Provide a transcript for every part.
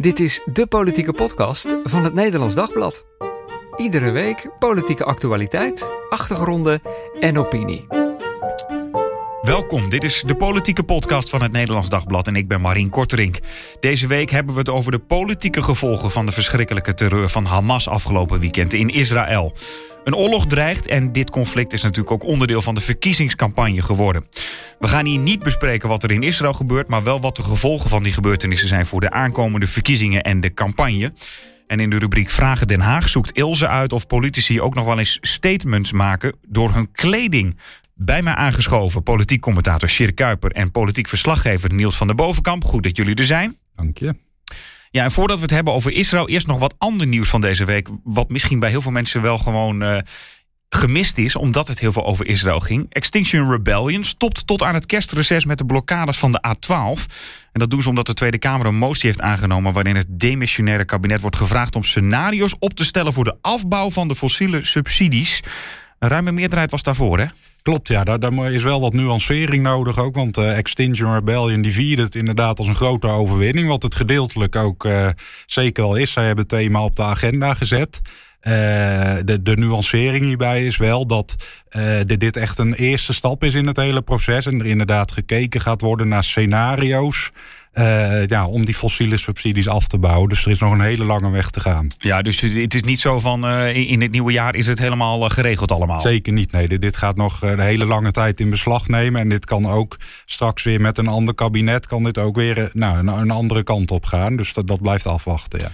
Dit is de politieke podcast van het Nederlands Dagblad. Iedere week politieke actualiteit, achtergronden en opinie. Welkom, dit is de politieke podcast van het Nederlands Dagblad en ik ben Marien Korterink. Deze week hebben we het over de politieke gevolgen van de verschrikkelijke terreur van Hamas afgelopen weekend in Israël. Een oorlog dreigt en dit conflict is natuurlijk ook onderdeel van de verkiezingscampagne geworden. We gaan hier niet bespreken wat er in Israël gebeurt, maar wel wat de gevolgen van die gebeurtenissen zijn voor de aankomende verkiezingen en de campagne. En in de rubriek Vragen Den Haag zoekt Ilse uit of politici ook nog wel eens statements maken door hun kleding. Bij mij aangeschoven politiek commentator Sjeer Kuiper en politiek verslaggever Niels van der Bovenkamp. Goed dat jullie er zijn. Dank je. Ja, en voordat we het hebben over Israël, eerst nog wat ander nieuws van deze week. Wat misschien bij heel veel mensen wel gewoon uh, gemist is, omdat het heel veel over Israël ging. Extinction Rebellion stopt tot aan het kerstreces met de blokkades van de A12. En dat doen ze omdat de Tweede Kamer een motie heeft aangenomen... waarin het demissionaire kabinet wordt gevraagd om scenario's op te stellen... voor de afbouw van de fossiele subsidies. Een ruime meerderheid was daarvoor, hè? Klopt, ja, daar, daar, is wel wat nuancering nodig ook. Want uh, Extinction Rebellion die vierde het inderdaad als een grote overwinning. Wat het gedeeltelijk ook uh, zeker al is. Zij hebben het thema op de agenda gezet. Uh, de, de nuancering hierbij is wel dat dit echt een eerste stap is in het hele proces. En er inderdaad gekeken gaat worden naar scenario's. Uh, ja, om die fossiele subsidies af te bouwen. Dus er is nog een hele lange weg te gaan. Ja, dus het is niet zo van uh, in het nieuwe jaar is het helemaal uh, geregeld allemaal? Zeker niet. Nee, dit, dit gaat nog een hele lange tijd in beslag nemen. En dit kan ook straks weer met een ander kabinet... kan dit ook weer nou, een, een andere kant op gaan. Dus dat, dat blijft afwachten, ja.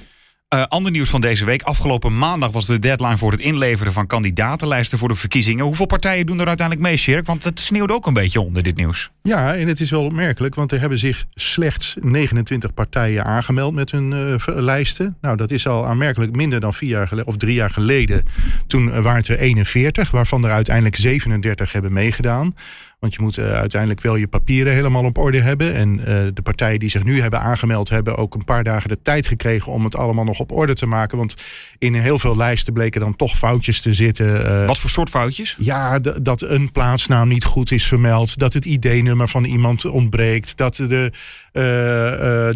Uh, ander nieuws van deze week. Afgelopen maandag was de deadline voor het inleveren van kandidatenlijsten voor de verkiezingen. Hoeveel partijen doen er uiteindelijk mee, Sjerk? Want het sneeuwt ook een beetje onder dit nieuws. Ja, en het is wel opmerkelijk, want er hebben zich slechts 29 partijen aangemeld met hun uh, lijsten. Nou, dat is al aanmerkelijk minder dan vier jaar geleden, of drie jaar geleden. Toen waren het er 41, waarvan er uiteindelijk 37 hebben meegedaan. Want je moet uh, uiteindelijk wel je papieren helemaal op orde hebben. En uh, de partijen die zich nu hebben aangemeld, hebben ook een paar dagen de tijd gekregen om het allemaal nog op orde te maken. Want in heel veel lijsten bleken dan toch foutjes te zitten. Uh, Wat voor soort foutjes? Ja, dat een plaatsnaam niet goed is vermeld. Dat het ID-nummer van iemand ontbreekt. Dat, de,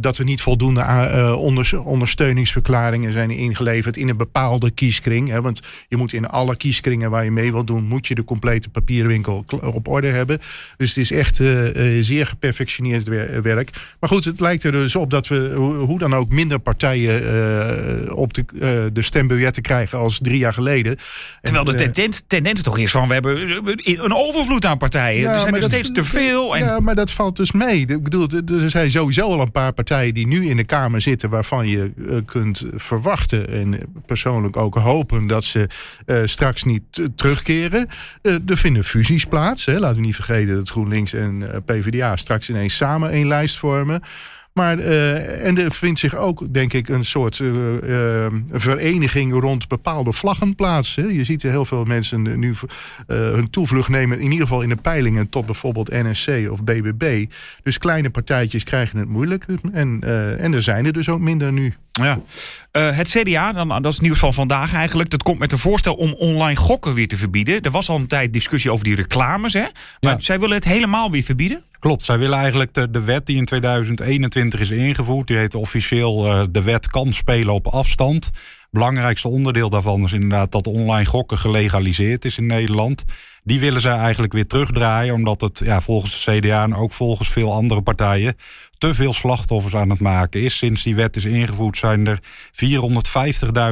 dat er niet voldoende onder, ondersteuningsverklaringen zijn ingeleverd in een bepaalde kieskring. Hè, want je moet in alle kieskringen waar je mee wilt doen, moet je de complete papierwinkel op orde hebben. Dus het is echt uh, uh, zeer geperfectioneerd werk. Maar goed, het lijkt er dus op dat we hoe dan ook minder partijen uh, op de, de stembiljetten krijgen als drie jaar geleden. Terwijl de tendens, tendens toch is van we hebben een overvloed aan partijen. Ja, er zijn er steeds te veel. En... Ja, maar dat valt dus mee. Ik bedoel, er zijn sowieso al een paar partijen die nu in de Kamer zitten waarvan je kunt verwachten en persoonlijk ook hopen dat ze straks niet terugkeren. er vinden fusies plaats. Hè. Laten we niet vergeten dat GroenLinks en PvdA straks ineens samen één lijst vormen. Maar, uh, en er vindt zich ook, denk ik, een soort uh, uh, vereniging rond bepaalde vlaggen plaats. Hè. Je ziet heel veel mensen nu hun toevlucht nemen, in ieder geval in de peilingen, tot bijvoorbeeld NSC of BBB. Dus kleine partijtjes krijgen het moeilijk. En, en er zijn er dus ook minder nu. Ja. Uh, het CDA, dan, dat is nieuws van vandaag eigenlijk. Dat komt met een voorstel om online gokken weer te verbieden. Er was al een tijd discussie over die reclames. Hè? Maar ja. zij willen het helemaal weer verbieden? Klopt, zij willen eigenlijk de, de wet die in 2021 is ingevoerd. Die heet officieel uh, de wet kan spelen op afstand. Belangrijkste onderdeel daarvan is inderdaad dat online gokken gelegaliseerd is in Nederland. Die willen zij eigenlijk weer terugdraaien, omdat het ja, volgens de CDA en ook volgens veel andere partijen te veel slachtoffers aan het maken is. Sinds die wet is ingevoerd zijn er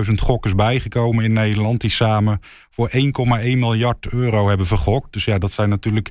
450.000 gokkers bijgekomen in Nederland... die samen voor 1,1 miljard euro hebben vergokt. Dus ja, dat zijn natuurlijk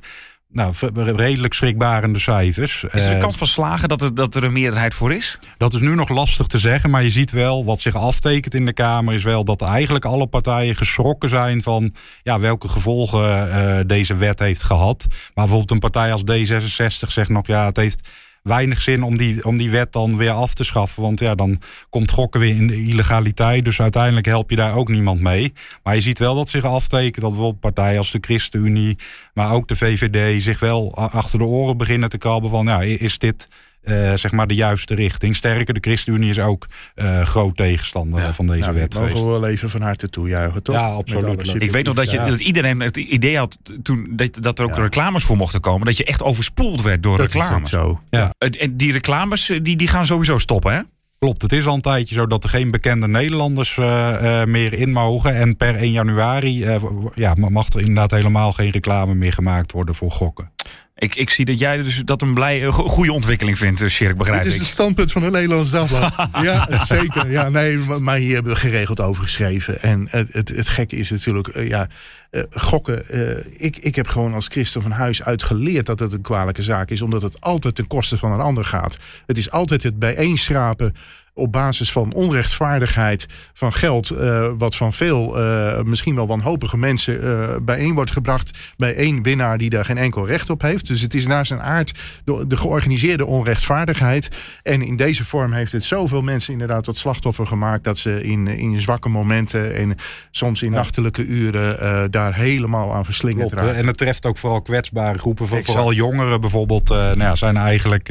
nou, redelijk schrikbarende cijfers. Is er een kans van slagen dat er, dat er een meerderheid voor is? Dat is nu nog lastig te zeggen, maar je ziet wel wat zich aftekent in de Kamer is wel dat eigenlijk alle partijen geschrokken zijn van ja, welke gevolgen uh, deze wet heeft gehad. Maar bijvoorbeeld een partij als D66 zegt nog ja, het heeft weinig zin om die, om die wet dan weer af te schaffen. Want ja, dan komt gokken weer in de illegaliteit. Dus uiteindelijk help je daar ook niemand mee. Maar je ziet wel dat zich aftekent dat bijvoorbeeld partijen als de ChristenUnie, maar ook de VVD zich wel achter de oren beginnen te krabben van ja, is dit uh, zeg maar de juiste richting. Sterker, de ChristenUnie is ook uh, groot tegenstander ja. van deze nou, wet. Dat mogen we wel even van harte toejuichen, toch? Ja, absoluut. Ik weet nog dat, je, dat iedereen het idee had toen dat, dat er ook ja. reclames voor mochten komen. Dat je echt overspoeld werd door dat reclames. zo. Ja. En die reclames die, die gaan sowieso stoppen, hè? Klopt, het is al een tijdje zo dat er geen bekende Nederlanders uh, meer in mogen. En per 1 januari uh, ja, mag er inderdaad helemaal geen reclame meer gemaakt worden voor gokken. Ik, ik zie dat jij dus dat een blij, een goede ontwikkeling vindt, Sjerk, begrijp ik. Het is het standpunt van het Nederlands Dagblad. ja, zeker. Ja, nee, maar hier hebben we geregeld over geschreven. En het, het, het gekke is natuurlijk, uh, ja, uh, gokken. Uh, ik, ik heb gewoon als christen van huis uit geleerd dat het een kwalijke zaak is. Omdat het altijd ten koste van een ander gaat. Het is altijd het bijeenschrapen op basis van onrechtvaardigheid van geld, uh, wat van veel uh, misschien wel wanhopige mensen uh, bijeen wordt gebracht bij één winnaar die daar geen enkel recht op heeft. Dus het is naar zijn aard de, de georganiseerde onrechtvaardigheid. En in deze vorm heeft het zoveel mensen inderdaad tot slachtoffer gemaakt dat ze in, in zwakke momenten en soms in ja. nachtelijke uren daar helemaal aan verslingerd raken. En het treft ook vooral kwetsbare groepen, vooral jongeren bijvoorbeeld, nou ja, zijn eigenlijk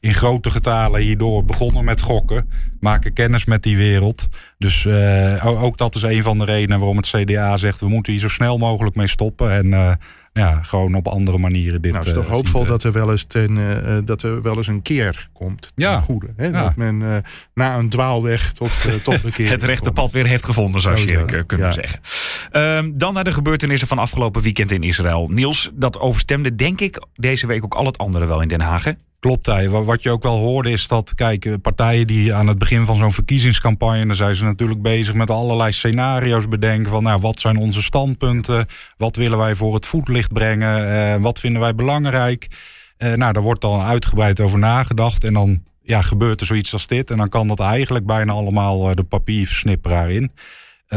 in grote getalen hierdoor begonnen met gokken. Maken kennis met die wereld. Dus uh, ook dat is een van de redenen waarom het CDA zegt... we moeten hier zo snel mogelijk mee stoppen. En uh, ja, gewoon op andere manieren dit. Nou, het is toch uh, hoopvol dat er wel eens ten, uh, dat er wel eens een keer komt. Ja. Goede. Hè? Ja. Dat men uh, na een dwaalweg tot, tot een keer. het rechte komt. pad weer heeft gevonden, zou je kunnen Ja. zeggen. Um, dan naar de gebeurtenissen van afgelopen weekend in Israël. Niels, dat overstemde denk ik deze week ook al het andere wel in Den Haag. Hè? Klopt, hij. Wat je ook wel hoorde is dat, kijk, partijen die aan het begin van zo'n verkiezingscampagne, dan zijn ze natuurlijk bezig met allerlei scenario's bedenken van, nou, wat zijn onze standpunten, wat willen wij voor het voetlicht brengen, uh, wat vinden wij belangrijk. Uh, nou, daar wordt dan uitgebreid over nagedacht en dan ja, gebeurt er zoiets als dit en dan kan dat eigenlijk bijna allemaal uh, de papierversnipperaar in.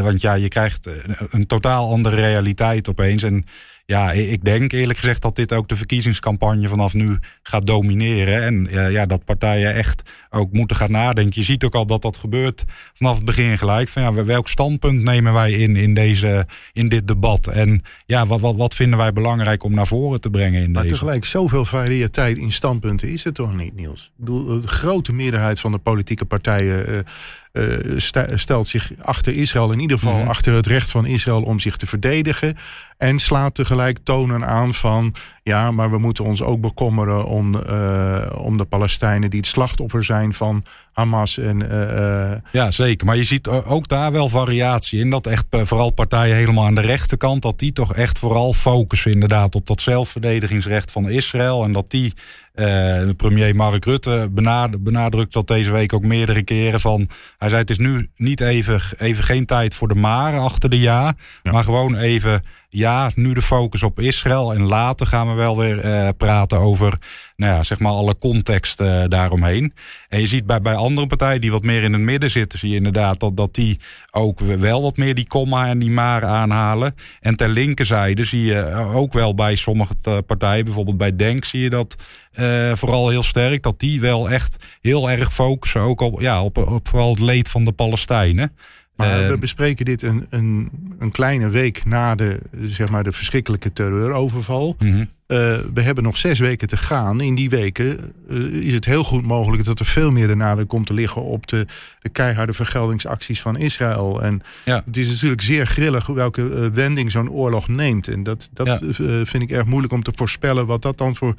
Want ja, je krijgt een totaal andere realiteit opeens en ja, ik denk eerlijk gezegd dat dit ook de verkiezingscampagne vanaf nu gaat domineren. En uh, ja, dat partijen echt ook moeten gaan nadenken. Je ziet ook al dat dat gebeurt vanaf het begin gelijk. Van ja, welk standpunt nemen wij in, in, deze, in dit debat? En ja, wat, wat, wat vinden wij belangrijk om naar voren te brengen in maar deze? tegelijk, zoveel variëteit in standpunten is het toch niet, Niels? Ik bedoel, de grote meerderheid van de politieke partijen... Uh, stelt zich achter Israël, in ieder geval mm -hmm. achter het recht van Israël om zich te verdedigen. En slaat tegelijk tonen aan van, ja, maar we moeten ons ook bekommeren om, uh, om de Palestijnen die het slachtoffer zijn van Hamas. En, uh, ja, zeker. Maar je ziet ook daar wel variatie in. Dat echt vooral partijen helemaal aan de rechterkant, dat die toch echt vooral focussen inderdaad op dat zelfverdedigingsrecht van Israël. En dat die de premier Mark Rutte benad benadrukt dat deze week ook meerdere keren van. Hij zei: Het is nu niet even, even geen tijd voor de maren achter de ja, ja. maar gewoon even. Ja, nu de focus op Israël. En later gaan we wel weer uh, praten over nou ja, zeg maar alle context uh, daaromheen. En je ziet bij, bij andere partijen die wat meer in het midden zitten, zie je inderdaad dat, dat die ook wel wat meer die komma en die maar aanhalen. En ter linkerzijde zie je ook wel bij sommige partijen, bijvoorbeeld bij Denk, zie je dat vooral heel sterk. Dat die wel echt heel erg focussen ook op, ja, op, op vooral het leed van de Palestijnen. Maar uh, we bespreken dit een, een, een, kleine week na de, zeg maar, de verschrikkelijke terreuroverval. Mm -hmm. uh, we hebben nog zes weken te gaan. In die weken uh, is het heel goed mogelijk dat er veel meer de nadruk komt te liggen op de, de keiharde vergeldingsacties van Israël. En ja. het is natuurlijk zeer grillig welke wending zo'n oorlog neemt. En dat, dat ja. vind ik erg moeilijk om te voorspellen wat dat dan voor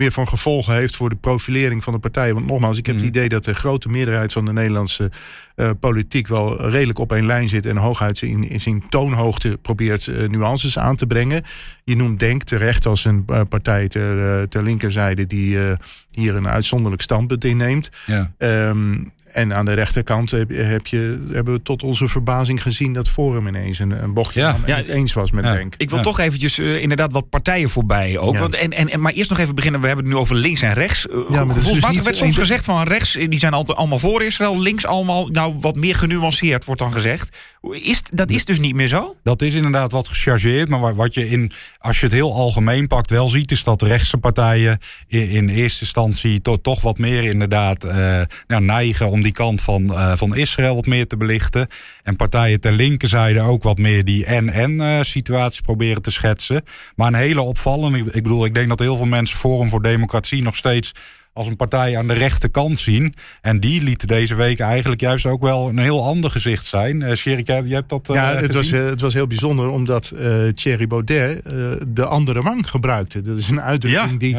weer van gevolgen heeft voor de profilering van de partijen. Want nogmaals, ik heb mm. het idee dat de grote meerderheid van de Nederlandse uh, politiek wel redelijk op één lijn zit en hooguit in, in zijn toonhoogte probeert uh, nuances aan te brengen. Je noemt Denk terecht als een uh, partij ter, ter linkerzijde die hier een uitzonderlijk standpunt inneemt. Ja. Um, en aan de rechterkant heb, heb je, hebben we tot onze verbazing gezien dat Forum ineens een, een bochtje ja, ja, het eens was met ja. Denk. Ik wil ja. toch eventjes uh, inderdaad wat partijen voorbij ook. Want, en, en, en, maar eerst nog even beginnen. We hebben het nu over links en rechts. Uh, ja, maar dus werd soms gezegd van rechts, die zijn altijd allemaal voor Israël. Links allemaal, nou wat meer genuanceerd wordt dan gezegd. Is, dat is dus niet meer zo? Dat is inderdaad wat gechargeerd. Maar wat je in, als je het heel algemeen pakt, wel ziet, is dat rechtse partijen in, in eerste instantie to, toch wat meer inderdaad uh, nou, neigen om die kant van uh, van Israël wat meer te belichten. En partijen ter linkerzijde ook wat meer die en-en uh, situatie proberen te schetsen. Maar een hele opvallende, ik bedoel, ik denk dat heel veel mensen Forum voor Democratie nog steeds als een partij aan de rechterkant zien. En die liet deze week eigenlijk juist ook wel een heel ander gezicht zijn. Uh, Sherry, je hebt dat. Uh, ja, het was, het was heel bijzonder omdat Thierry Baudet de andere wang gebruikte. Dat is een uitdrukking die,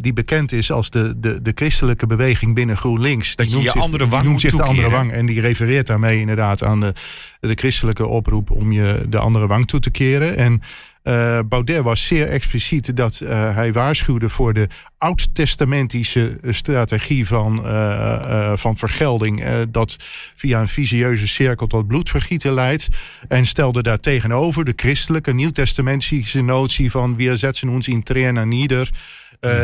die bekend is als de, de, de christelijke beweging binnen GroenLinks. Dat je je andere wang noemt zich de andere wang. En die refereert daarmee inderdaad aan de, de christelijke oproep om je de andere wang toe te keren. En uh, Baudet was zeer expliciet dat uh, hij waarschuwde voor de oud-testamentische strategie van, uh, van vergelding. dat via een visieuze cirkel tot bloedvergieten leidt. En stelde daar tegenover de christelijke nieuwtestamentische notie van we zetten ons in trainer nieder.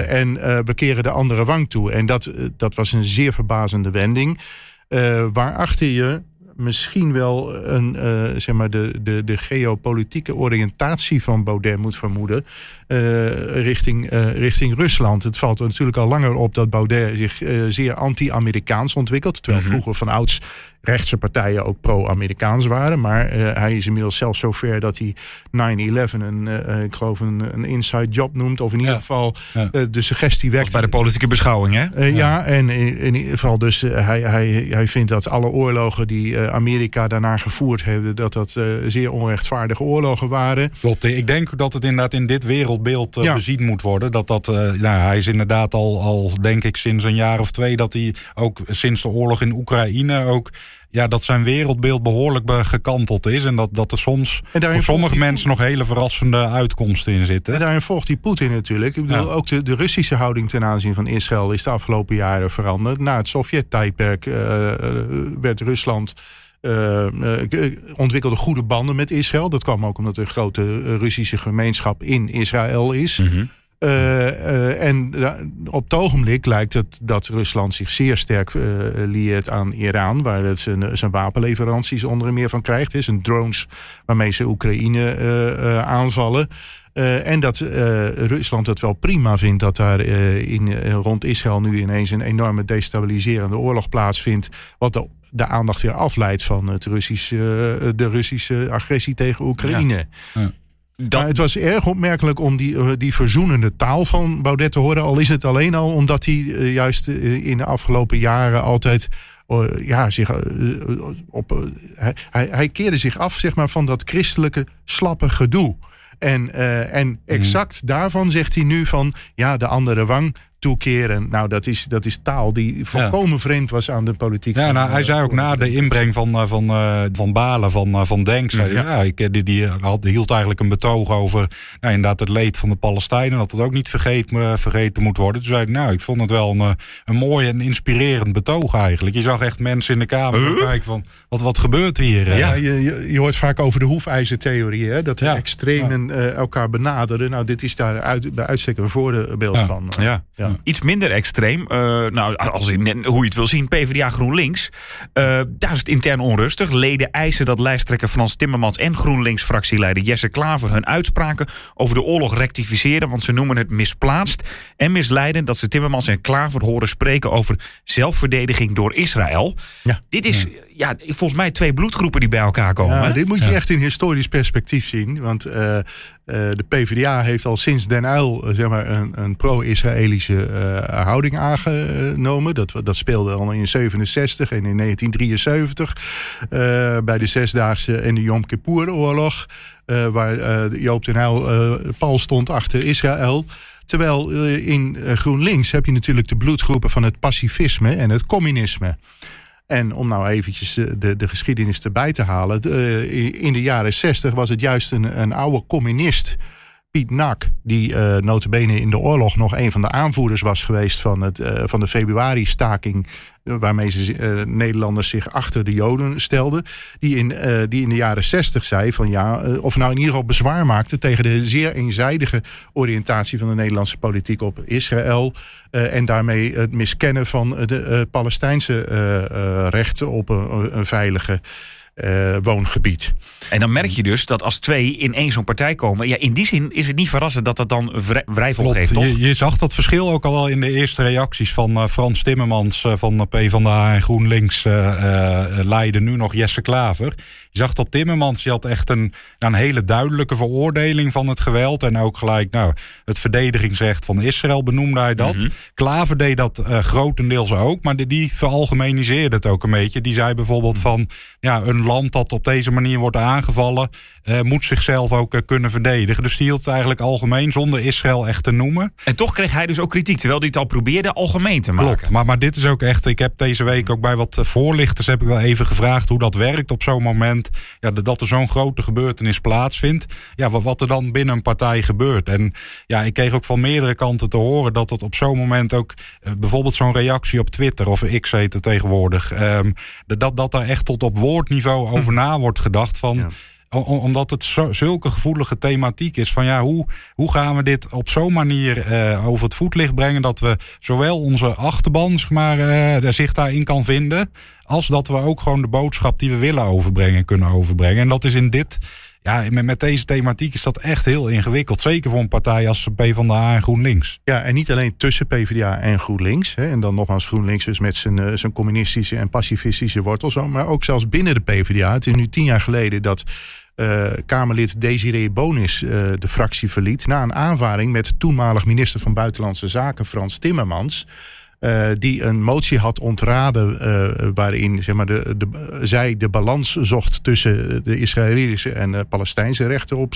En we keren de andere wang toe. En dat, dat was een zeer verbazende wending. Waarachter je misschien wel een, uh, zeg maar de, de, de geopolitieke oriëntatie van Baudet moet vermoeden. Uh, richting, uh, richting Rusland. Het valt er natuurlijk al langer op dat Baudet zich zeer anti-Amerikaans ontwikkelt. Terwijl mm -hmm. vroeger van ouds rechtse partijen ook pro-Amerikaans waren. Maar uh, hij is inmiddels zelfs zover dat hij 9-11 een, uh, ik geloof een, een inside job noemt. Of in ieder ja. geval ja. uh, de suggestie wekt. bij de politieke beschouwing, hè? Ja. ja, en in, in, ieder geval dus hij, hij, hij vindt dat alle oorlogen die Amerika daarna gevoerd heeft, dat dat zeer onrechtvaardige oorlogen waren. Klopt, ik denk dat het inderdaad in dit wereldbeeld bezien moet worden. Dat dat, nou, hij is inderdaad al, al, denk ik, sinds een jaar of twee dat hij ook sinds de oorlog in Oekraïne ook ja, dat zijn wereldbeeld behoorlijk gekanteld is. En dat, dat er soms voor sommige mensen nog hele verrassende uitkomsten in zitten. En daarin volgt die Poetin natuurlijk. Ik bedoel, ja. ook de, de Russische houding ten aanzien van Israël is de afgelopen jaren veranderd. Na het Sovjet-tijdperk uh, werd Rusland. Uh, ontwikkelde goede banden met Israël. Dat kwam ook omdat er een grote Russische gemeenschap in Israël is. Mm -hmm. Uh, uh, en op het ogenblik lijkt het dat Rusland zich zeer sterk uh, lieert aan Iran, waar het zijn, zijn wapenleveranties onder meer van krijgt. Is een drones waarmee ze Oekraïne aanvallen. en dat Rusland het wel prima vindt dat daar in, rond Israël nu ineens een enorme destabiliserende oorlog plaatsvindt. Wat de, de aandacht weer afleidt van het Russische, de Russische agressie tegen Oekraïne. Ja. Ja. Dat... Maar het was erg opmerkelijk om die, uh, die verzoenende taal van Baudet te horen. Al is het alleen al omdat hij uh, juist uh, in de afgelopen jaren altijd. ja, zich, op, hij, hij keerde zich af zeg maar, van dat christelijke slappe gedoe. En, en exact mm. daarvan zegt hij nu van ja, de andere wang toekeren. Nou, dat is, dat is taal die volkomen ja. vreemd was aan de politiek. Ja, nou, hij zei ook na de inbreng van, van, uh, van Balen, van, uh, van Denk, zei ja. ja, ik, die, die had, hield eigenlijk een betoog over nou, inderdaad het leed van de Palestijnen, dat het ook niet vergeet, vergeten moet worden. Toen zei ik, nou, ik vond het wel een, een mooi en inspirerend betoog eigenlijk. Je zag echt mensen in de Kamer huh? kijken van, wat, wat gebeurt hier? Ja, je, je, je hoort vaak over de hoefijzertheorie, hè? dat de ja. extremen uh, elkaar benaderen. Nou, dit is daar uit, bij uitstek een voorbeeld van. ja. Ja. Iets minder extreem, uh, nou, als in, hoe je het wil zien, PvdA GroenLinks. Uh, daar is het intern onrustig. Leden eisen dat lijsttrekker Frans Timmermans en GroenLinks-fractieleider Jesse Klaver hun uitspraken over de oorlog rectificeren. Want ze noemen het misplaatst en misleidend dat ze Timmermans en Klaver horen spreken over zelfverdediging door Israël. Ja. Dit is ja. volgens mij twee bloedgroepen die bij elkaar komen. Dit moet je echt in historisch perspectief zien. Want Uh, de PvdA heeft al sinds Den Uyl uh, zeg maar een, een pro-Israëlische uh, houding aangenomen. Dat, dat speelde al in 67 en in 1973 bij de Zesdaagse en de Yom Kippur-oorlog. waar Joop den Uyl pal stond achter Israël. Terwijl in GroenLinks heb je natuurlijk de bloedgroepen van het pacifisme en het communisme. En om nou eventjes de, de geschiedenis erbij te halen. De, in de jaren 60 was het juist een, een oude communist. Piet Nak, die uh, notabene in de oorlog nog een van de aanvoerders was geweest van, het, uh, van de februari-staking. Uh, waarmee ze Nederlanders zich achter de Joden stelden. Die in, die in de jaren 60 zei van ja, of nou in ieder geval bezwaar maakte tegen de zeer eenzijdige oriëntatie van de Nederlandse politiek op Israël. en daarmee het miskennen van de Palestijnse rechten op een veilige uh, woongebied. En dan merk je dus dat als twee in één zo'n partij komen... Ja, in die zin is het niet verrassend dat dat dan wrijvel geeft, toch? Je, je, zag dat verschil ook al wel in de eerste reacties van uh, Frans Timmermans... Uh, van PvdA en GroenLinks Leiden, nu nog Jesse Klaver. Je zag dat Timmermans die had echt een, een hele duidelijke veroordeling van het geweld. En ook gelijk nou, het verdedigingsrecht van Israël benoemde hij dat. Mm Klaver deed dat grotendeels ook, maar die, die veralgemeniseerde het ook een beetje. Die zei bijvoorbeeld van ja, een land dat op deze manier wordt aangevallen, uh, moet zichzelf ook uh, kunnen verdedigen. Dus die hield het eigenlijk algemeen, zonder Israël echt te noemen. En toch kreeg hij dus ook kritiek, terwijl hij het al probeerde algemeen te maken. Klopt, maar, maar dit is ook echt, ik heb deze week ook bij wat eh, voorlichters heb ik wel even gevraagd hoe dat werkt op zo'n moment. Ja, dat er zo'n grote gebeurtenis plaatsvindt. Ja, wat, er dan binnen een partij gebeurt. En ja, ik kreeg ook van meerdere kanten te horen dat het op zo'n moment ook, uh, bijvoorbeeld zo'n reactie op Twitter, of X heet het tegenwoordig, um, dat, dat daar echt tot op woordniveau over na wordt gedacht van... Ja omdat het zulke gevoelige thematiek is. Van ja, hoe, hoe gaan we dit op zo'n manier uh, over het voetlicht brengen. dat we zowel onze achterban zeg maar, uh, zich daarin kan vinden. als dat we ook gewoon de boodschap die we willen overbrengen kunnen overbrengen. En dat is in dit. Ja, met, deze thematiek is dat echt heel ingewikkeld. Zeker voor een partij als PvdA en GroenLinks. Ja, en niet alleen tussen PvdA en GroenLinks. Hè, en dan nogmaals GroenLinks dus met zijn, uh, zijn communistische en pacifistische wortels. Maar ook zelfs binnen de PvdA. Het is nu tien jaar geleden dat uh, Kamerlid Desiree Bonis uh, de fractie verliet. Na een aanvaring met toenmalig minister van Buitenlandse Zaken Frans Timmermans. Uh, die een motie had ontraden uh, waarin zeg maar, de, de, zij de balans zocht tussen de Israëlische en de Palestijnse rechten op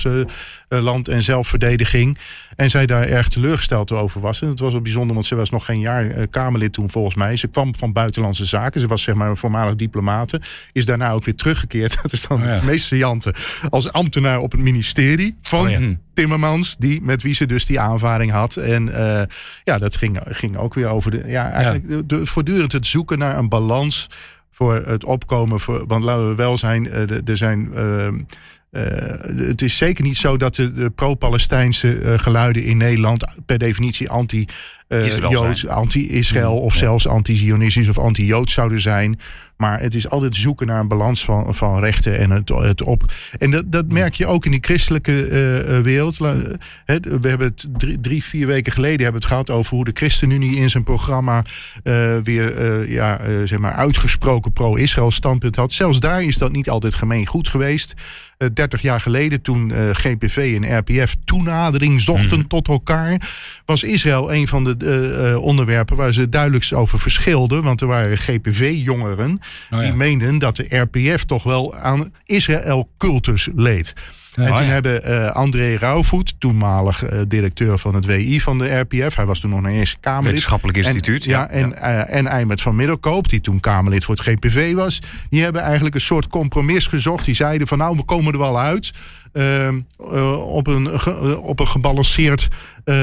land en zelfverdediging. En zij daar erg teleurgesteld over was. En het was wel bijzonder, want ze was nog geen jaar Kamerlid toen volgens mij. Ze kwam van Buitenlandse Zaken. Ze was zeg maar een voormalig diplomate. Is daarna ook weer teruggekeerd. Dat is dan oh ja. het meest saillante. Als ambtenaar op het ministerie van... Oh ja. Timmermans, die, met wie ze dus die aanvaring had. En uh, ja, dat ging, ging ook weer over de. Ja, eigenlijk ja. De, voortdurend het zoeken naar een balans voor het opkomen. Voor, want laten we wel zijn, uh, er zijn. Uh, uh, het is zeker niet zo dat de, de pro-Palestijnse uh, geluiden in Nederland per definitie anti Joods, anti-Israël of zelfs anti-Zionistisch of anti-Joods zouden zijn. Maar het is altijd zoeken naar een balans van, van rechten en het, het op. En dat, dat merk je ook in die christelijke uh, wereld. Het, we hebben het drie, drie, vier weken geleden hebben het gehad over hoe de ChristenUnie in zijn programma uh, weer ja, zeg maar uitgesproken pro-Israël standpunt had. Zelfs daar is dat niet altijd gemeen goed geweest. 30 jaar geleden, toen GPV en RPF toenadering zochten mm. tot elkaar, was Israël een van de uh, onderwerpen waar ze duidelijkst over verschilden. Want er waren GPV-jongeren oh, ja. die meenden dat de RPF toch wel aan Israël-cultus leed. Ja, en toen ja. hebben uh, André Rauwvoet, toenmalig uh, directeur van het WI van de RPF, hij was toen nog een eerste Kamerlid. Wetenschappelijk instituut. En, ja, en, ja. Uh, en Eimert van Middelkoop, die toen Kamerlid voor het GPV was, die hebben eigenlijk een soort compromis gezocht. Die zeiden van nou, we komen er wel uit. Uh, uh, op, een, op een gebalanceerd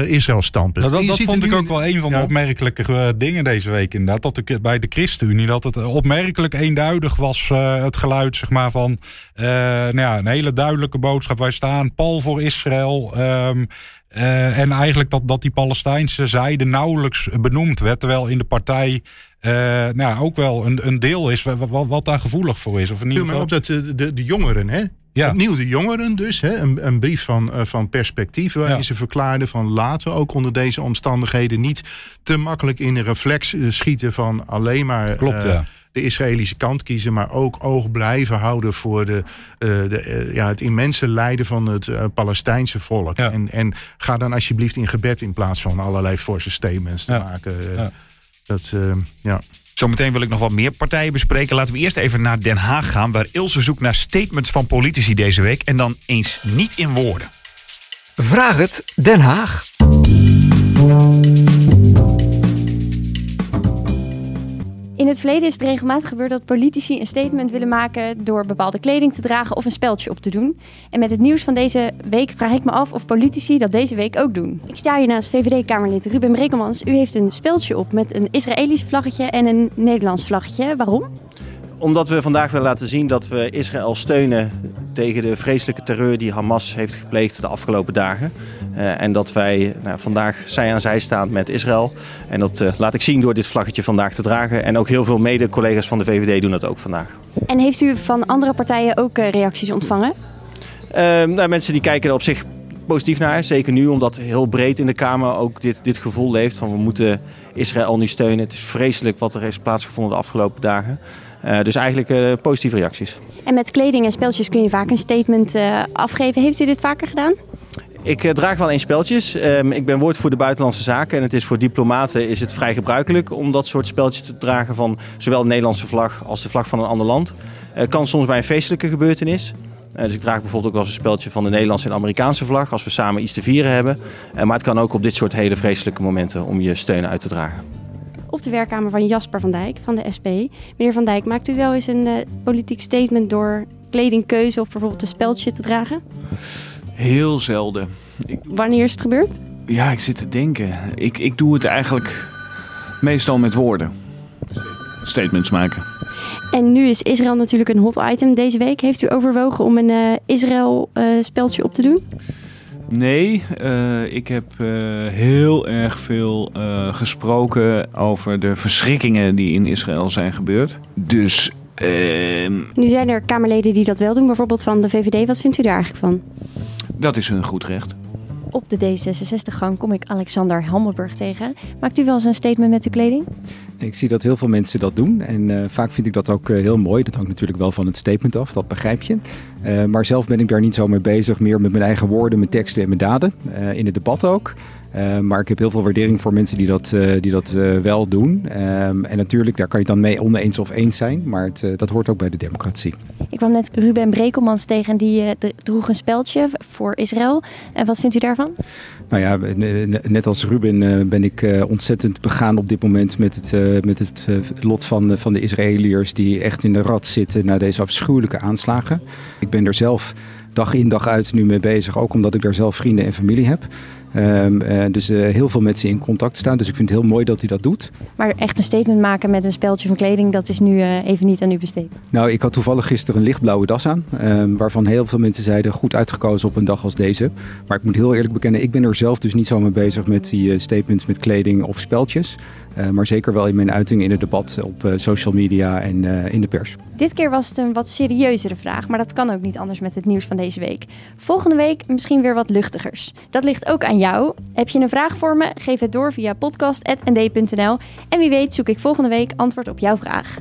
Israël-standpunt. Nou, dat dat vond ik ook wel een van de ja. opmerkelijke dingen deze week inderdaad. Dat de, bij de ChristenUnie dat het opmerkelijk eenduidig was het geluid zeg maar, van nou ja, een hele duidelijke boodschap. Wij staan pal voor Israël. Um, uh, en eigenlijk dat, dat die Palestijnse zijde nauwelijks benoemd werd. Terwijl in de partij uh, nou, ook wel een, een deel is wat, wat daar gevoelig voor is. Of in ieder geval... op dat de, de jongeren, hè? Ja. Opnieuw de jongeren dus. Hè? Een, een brief van, uh, van perspectief waarin ja. ze verklaarden van laten we ook onder deze omstandigheden niet te makkelijk in een reflex schieten van alleen maar... Klopt, ja de Israëlische kant kiezen, maar ook oog blijven houden voor de, uh, de, ja, het immense lijden van het Palestijnse volk. Ja. En, en ga dan alsjeblieft in gebed in plaats van allerlei forse statements te maken. Ja. Dat, ja. Zometeen wil ik nog wat meer partijen bespreken. Laten we eerst even naar Den Haag gaan, waar Ilse zoekt naar statements van politici deze week. En dan eens niet in woorden. Vraag het Den Haag. In het verleden is het regelmatig gebeurd dat politici een statement willen maken door bepaalde kleding te dragen of een speldje op te doen. En met het nieuws van deze week vraag ik me af of politici dat deze week ook doen. Ik sta hier naast VVD-Kamerlid Ruben Brekelmans. U heeft een speldje op met een Israëlisch vlaggetje en een Nederlands vlaggetje. Waarom? Omdat we vandaag willen laten zien dat we Israël steunen tegen de vreselijke terreur die Hamas heeft gepleegd de afgelopen dagen. Uh, en dat wij nou, vandaag zij aan zij staan met Israël. En dat uh, laat ik zien door dit vlaggetje vandaag te dragen. En ook heel veel mede-collega's van de VVD doen dat ook vandaag. En heeft u van andere partijen ook uh, reacties ontvangen? nou, mensen die kijken er op zich positief naar. Zeker nu, omdat heel breed in de Kamer ook dit, dit gevoel leeft van we moeten Israël nu steunen. Het is vreselijk wat er heeft plaatsgevonden de afgelopen dagen. Uh, dus eigenlijk uh, positieve reacties. En met kleding en speltjes kun je vaak een statement uh, afgeven. Heeft u dit vaker gedaan? Ik draag wel eens speltjes. Um, ik ben woordvoerder buitenlandse zaken. En het is voor diplomaten is het vrij gebruikelijk om dat soort speltjes te dragen van zowel de Nederlandse vlag als de vlag van een ander land. Het kan soms bij een feestelijke gebeurtenis. Dus ik draag bijvoorbeeld ook wel eens een speltje van de Nederlandse en Amerikaanse vlag als we samen iets te vieren hebben. Maar het kan ook op dit soort hele vreselijke momenten om je steun uit te dragen. Op de werkkamer van Jasper van Dijk van de SP. Meneer van Dijk, maakt u wel eens een uh, politiek statement door kledingkeuze of bijvoorbeeld een speltje te dragen? Heel zelden. Ik... Wanneer is het gebeurd? Ja, ik zit te denken. Ik, ik doe het eigenlijk meestal met woorden. Statements maken. En nu is Israël natuurlijk een hot item deze week. Heeft u overwogen om een uh, Israël-speldje uh, op te doen? Nee, uh, ik heb uh, heel erg veel uh, gesproken over de verschrikkingen die in Israël zijn gebeurd. Dus. ehm, Nu zijn er Kamerleden die dat wel doen, bijvoorbeeld van de VVD. Wat vindt u daar eigenlijk van? Dat is hun goed recht. Op de D66-gang kom ik Alexander Hammelburg tegen. Maakt u wel eens een statement met uw kleding? Ik zie dat heel veel mensen dat doen. En uh, vaak vind ik dat ook uh, heel mooi. Dat hangt natuurlijk wel van het statement af, dat begrijp je. Uh, maar zelf ben ik daar niet zo mee bezig. Meer met mijn eigen woorden, mijn teksten en mijn daden. in het debat ook. Uh, maar ik heb heel veel waardering voor mensen die dat, uh, die dat uh, wel doen. Um, en natuurlijk, daar kan je dan mee oneens of eens zijn. Maar het, dat hoort ook bij de democratie. Ik kwam net Ruben Brekelmans tegen en die droeg een speldje voor Israël. En wat vindt u daarvan? Nou ja, net als Ruben ben ik ontzettend begaan op dit moment met het, met het lot van, van de Israëliërs die echt in de rat zitten na deze afschuwelijke aanslagen. Ik ben er zelf dag in dag uit nu mee bezig, ook omdat ik daar zelf vrienden en familie heb. Um, uh, dus uh, heel veel met ze in contact staan. Dus ik vind het heel mooi dat hij dat doet. Maar echt een statement maken met een speldje van kleding, dat is nu uh, even niet aan u besteed. Nou, ik had toevallig gisteren een lichtblauwe das aan. Um, waarvan heel veel mensen zeiden goed uitgekozen op een dag als deze. Maar ik moet heel eerlijk bekennen, ik ben er zelf dus niet zo mee bezig met die statements met kleding of speltjes. Uh, maar zeker wel in mijn uiting in het debat op uh, social media en uh, in de pers. Dit keer was het een wat serieuzere vraag, maar dat kan ook niet anders met het nieuws van deze week. Volgende week misschien weer wat luchtigers. Dat ligt ook aan jou. Heb je een vraag voor me? Geef het door via podcast.nd.nl. En wie weet zoek ik volgende week antwoord op jouw vraag.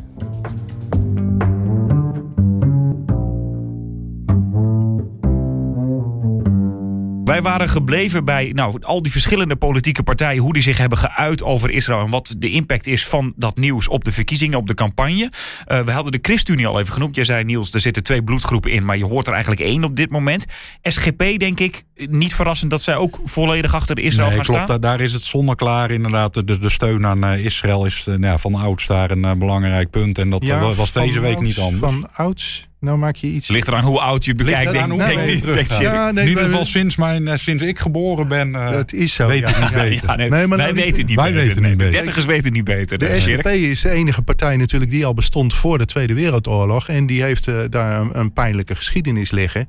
Wij waren gebleven bij nou, al die verschillende politieke partijen, hoe die zich hebben geuit over Israël en wat de impact is van dat nieuws op de verkiezingen, op de campagne. Uh, we hadden de ChristenUnie al even genoemd. Jij zei Niels, er zitten twee bloedgroepen in, maar je hoort er eigenlijk één op dit moment. SGP, denk ik, niet verrassend dat zij ook volledig achter Israël nee, gaan klopt, staan. Daar is het zonneklaar inderdaad. De, de steun aan uh, Israël is uh, nou, van ouds daar een belangrijk punt. En dat ja, was deze week ouds, niet anders. Van ouds? Nou maak je iets... Ligt eraan hoe oud je bekijkt. Denk, hoe denk, denk, denk, ja, nee, in ieder geval sinds, mijn, sinds ik geboren ben, uh, het is zo, weet ja, ik niet ja, beter. Ja, nee, Nee, maar wij nou, weten het niet wij beter. weten niet Nee, beter. Dertigers weten het niet beter. De dus SGP is de enige partij natuurlijk die al bestond voor de Tweede Wereldoorlog. En die heeft uh, daar een, een pijnlijke geschiedenis liggen.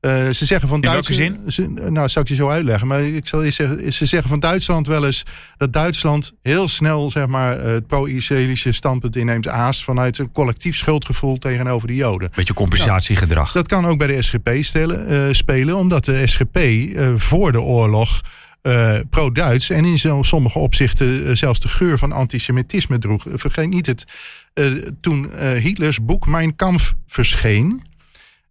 Uh, ze zeggen van In welke Duitsland. Ze, nou, zal ik je zo uitleggen. Maar ik zal je zeggen, ze zeggen van Duitsland wel eens dat Duitsland heel snel zeg maar, het pro-Israëlische standpunt inneemt. Aast vanuit een collectief schuldgevoel tegenover de Joden. Beetje compensatiegedrag. Dat kan ook bij de SGP uh, spelen, omdat de SGP uh, voor de oorlog. Uh, pro-Duits en in zo, sommige opzichten uh, zelfs de geur van antisemitisme droeg. Vergeet niet het. Uh, toen Hitlers boek Mein Kampf verscheen,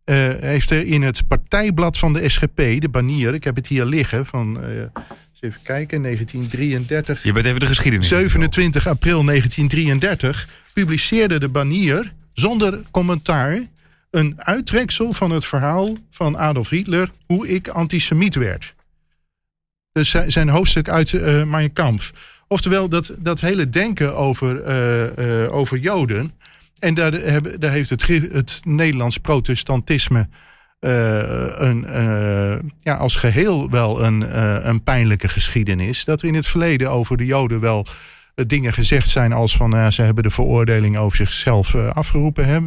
uh, heeft er in het partijblad van de SGP, de banier, ik heb het hier liggen, van uh, eens even kijken, 1933. Je bent even de geschiedenis. 27 april 1933 publiceerde de banier zonder commentaar een uittreksel van het verhaal van Adolf Hitler, hoe ik antisemiet werd. Dus zijn hoofdstuk uit uh, Mein Kampf. Oftewel, dat, dat hele denken over, over Joden. En daar, daar heeft het, het Nederlands protestantisme uh, een, uh, ja, als geheel wel een, uh, een pijnlijke geschiedenis. Dat er in het verleden over de Joden wel dingen gezegd zijn als van uh, ze hebben de veroordeling over zichzelf afgeroepen. Hè.